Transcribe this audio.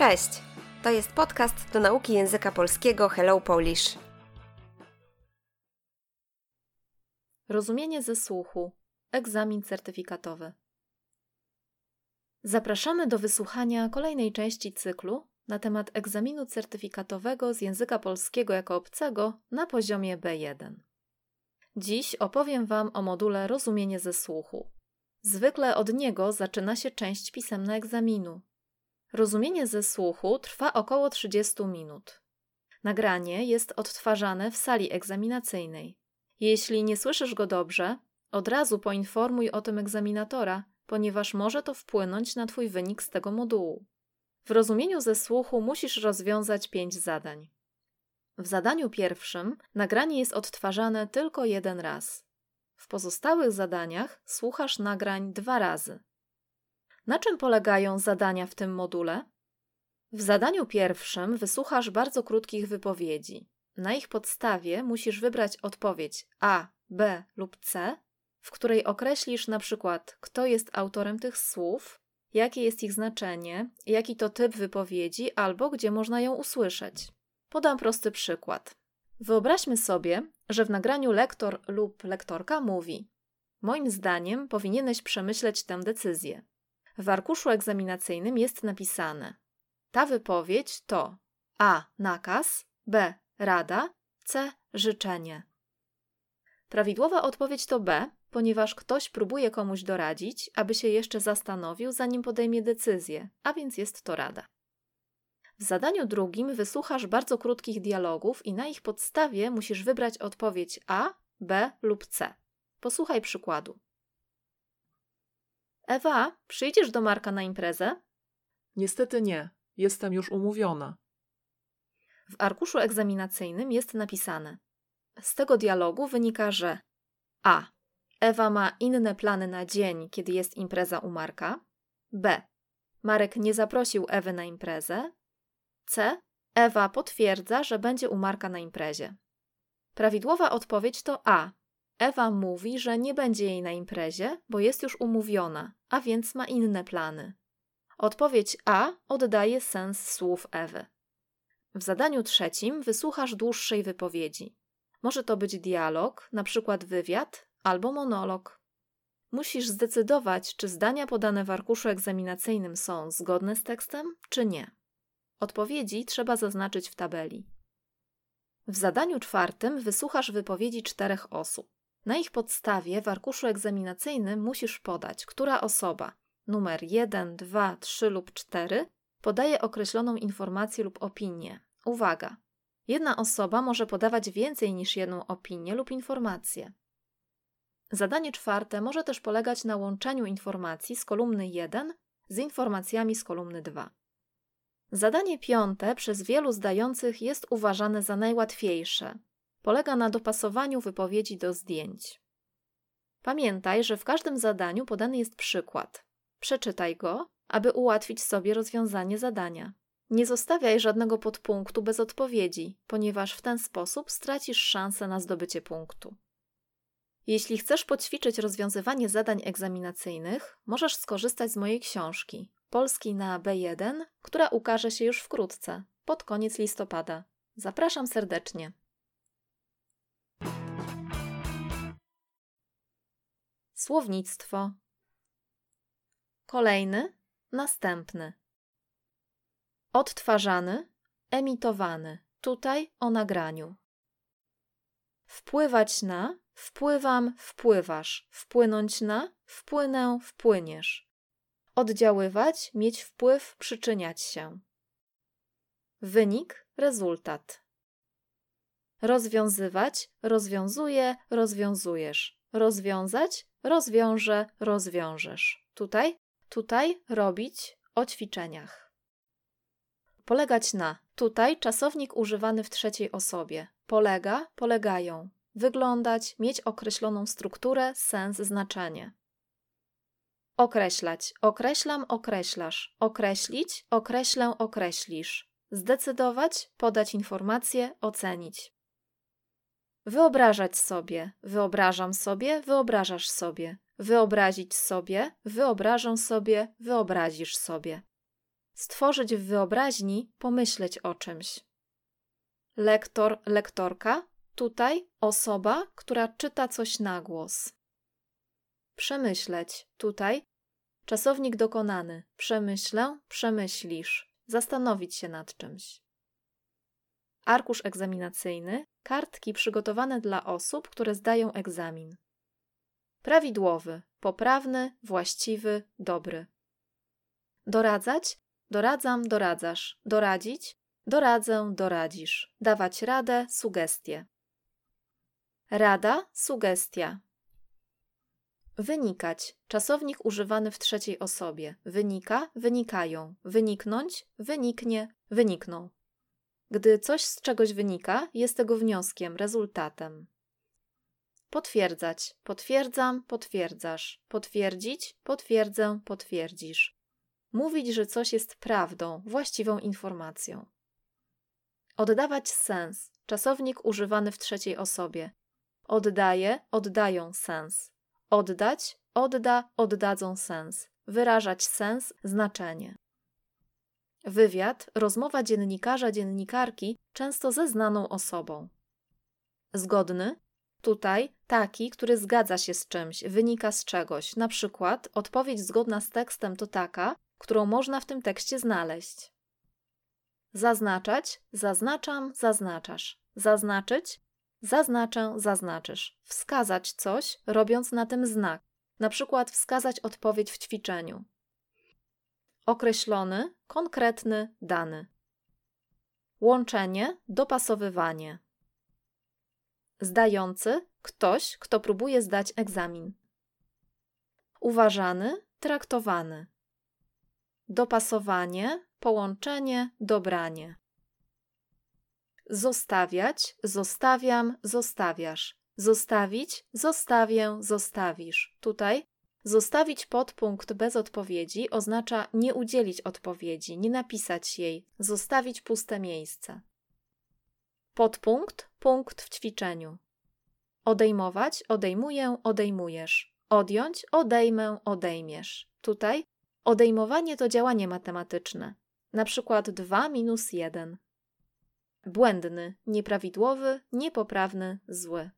Cześć! To jest podcast do nauki języka polskiego Hello Polish. Rozumienie ze słuchu. Egzamin certyfikatowy. Zapraszamy do wysłuchania kolejnej części cyklu na temat egzaminu certyfikatowego z języka polskiego jako obcego na poziomie B1. Dziś opowiem Wam o module Rozumienie ze słuchu. Zwykle od niego zaczyna się część pisemna egzaminu. Rozumienie ze słuchu trwa około 30 minut. Nagranie jest odtwarzane w sali egzaminacyjnej. Jeśli nie słyszysz go dobrze, od razu poinformuj o tym egzaminatora, ponieważ może to wpłynąć na Twój wynik z tego modułu. W rozumieniu ze słuchu musisz rozwiązać pięć zadań. W zadaniu pierwszym nagranie jest odtwarzane tylko jeden raz. W pozostałych zadaniach słuchasz nagrań dwa razy. Na czym polegają zadania w tym module? W zadaniu pierwszym wysłuchasz bardzo krótkich wypowiedzi. Na ich podstawie musisz wybrać odpowiedź A, B lub C, w której określisz na przykład, kto jest autorem tych słów, jakie jest ich znaczenie, jaki to typ wypowiedzi albo gdzie można ją usłyszeć. Podam prosty przykład. Wyobraźmy sobie, że w nagraniu lektor lub lektorka mówi: Moim zdaniem powinieneś przemyśleć tę decyzję. W arkuszu egzaminacyjnym jest napisane: Ta wypowiedź to A. Nakaz, B. Rada, C. Życzenie. Prawidłowa odpowiedź to B, ponieważ ktoś próbuje komuś doradzić, aby się jeszcze zastanowił, zanim podejmie decyzję, a więc jest to rada. W zadaniu drugim wysłuchasz bardzo krótkich dialogów i na ich podstawie musisz wybrać odpowiedź A, B lub C. Posłuchaj przykładu. Ewa, przyjdziesz do Marka na imprezę? Niestety nie. Jestem już umówiona. W arkuszu egzaminacyjnym jest napisane: Z tego dialogu wynika, że A. Ewa ma inne plany na dzień, kiedy jest impreza u Marka. B. Marek nie zaprosił Ewy na imprezę. C. Ewa potwierdza, że będzie u Marka na imprezie. Prawidłowa odpowiedź to A. Ewa mówi, że nie będzie jej na imprezie, bo jest już umówiona, a więc ma inne plany. Odpowiedź A oddaje sens słów Ewy. W zadaniu trzecim wysłuchasz dłuższej wypowiedzi. Może to być dialog, na przykład wywiad, albo monolog. Musisz zdecydować, czy zdania podane w arkuszu egzaminacyjnym są zgodne z tekstem, czy nie. Odpowiedzi trzeba zaznaczyć w tabeli. W zadaniu czwartym wysłuchasz wypowiedzi czterech osób. Na ich podstawie w arkuszu egzaminacyjnym musisz podać, która osoba numer 1, 2, 3 lub 4 podaje określoną informację lub opinię. Uwaga! Jedna osoba może podawać więcej niż jedną opinię lub informację. Zadanie czwarte może też polegać na łączeniu informacji z kolumny 1 z informacjami z kolumny 2. Zadanie piąte przez wielu zdających jest uważane za najłatwiejsze. Polega na dopasowaniu wypowiedzi do zdjęć. Pamiętaj, że w każdym zadaniu podany jest przykład. Przeczytaj go, aby ułatwić sobie rozwiązanie zadania. Nie zostawiaj żadnego podpunktu bez odpowiedzi, ponieważ w ten sposób stracisz szansę na zdobycie punktu. Jeśli chcesz poćwiczyć rozwiązywanie zadań egzaminacyjnych, możesz skorzystać z mojej książki Polski na B1, która ukaże się już wkrótce, pod koniec listopada. Zapraszam serdecznie. Słownictwo. Kolejny, następny. Odtwarzany, emitowany. Tutaj o nagraniu. Wpływać na, wpływam, wpływasz. Wpłynąć na, wpłynę, wpłyniesz. Oddziaływać, mieć wpływ, przyczyniać się. Wynik, rezultat. Rozwiązywać, rozwiązuje, rozwiązujesz. Rozwiązać, rozwiąże, rozwiążesz. Tutaj, tutaj robić o ćwiczeniach. Polegać na. Tutaj czasownik używany w trzeciej osobie. Polega, polegają. Wyglądać, mieć określoną strukturę, sens, znaczenie. Określać. Określam, określasz. Określić, określę, określisz. Zdecydować, podać informację, ocenić. Wyobrażać sobie, wyobrażam sobie, wyobrażasz sobie. Wyobrazić sobie, wyobrażę sobie, wyobrazisz sobie. stworzyć w wyobraźni, pomyśleć o czymś. Lektor, lektorka, tutaj osoba, która czyta coś na głos. Przemyśleć, tutaj czasownik dokonany. Przemyślę, przemyślisz. Zastanowić się nad czymś. Arkusz egzaminacyjny, kartki przygotowane dla osób, które zdają egzamin. Prawidłowy, poprawny, właściwy, dobry. Doradzać, doradzam, doradzasz. Doradzić, doradzę, doradzisz. Dawać radę, sugestie. Rada, sugestia. Wynikać. Czasownik używany w trzeciej osobie. Wynika, wynikają. Wyniknąć, wyniknie, wynikną. Gdy coś z czegoś wynika, jest tego wnioskiem, rezultatem. Potwierdzać. Potwierdzam, potwierdzasz. Potwierdzić, potwierdzę, potwierdzisz. Mówić, że coś jest prawdą, właściwą informacją. Oddawać sens. Czasownik używany w trzeciej osobie. Oddaje, oddają sens. Oddać, odda, oddadzą sens. Wyrażać sens, znaczenie. Wywiad, rozmowa dziennikarza, dziennikarki, często ze znaną osobą. Zgodny, tutaj taki, który zgadza się z czymś, wynika z czegoś. Na przykład odpowiedź zgodna z tekstem to taka, którą można w tym tekście znaleźć. Zaznaczać, zaznaczam, zaznaczasz. Zaznaczyć, zaznaczę, zaznaczysz. Wskazać coś, robiąc na tym znak. Na przykład wskazać odpowiedź w ćwiczeniu. Określony, konkretny, dany. Łączenie, dopasowywanie. Zdający, ktoś, kto próbuje zdać egzamin. Uważany, traktowany. Dopasowanie, połączenie, dobranie. Zostawiać, zostawiam, zostawiasz. Zostawić, zostawię, zostawisz. Tutaj zostawić podpunkt bez odpowiedzi oznacza nie udzielić odpowiedzi, nie napisać jej, zostawić puste miejsce. Podpunkt, punkt w ćwiczeniu. Odejmować, odejmuję, odejmujesz. Odjąć, odejmę, odejmiesz. Tutaj odejmowanie to działanie matematyczne. Na przykład 2 minus 1. Błędny, nieprawidłowy, niepoprawny, zły.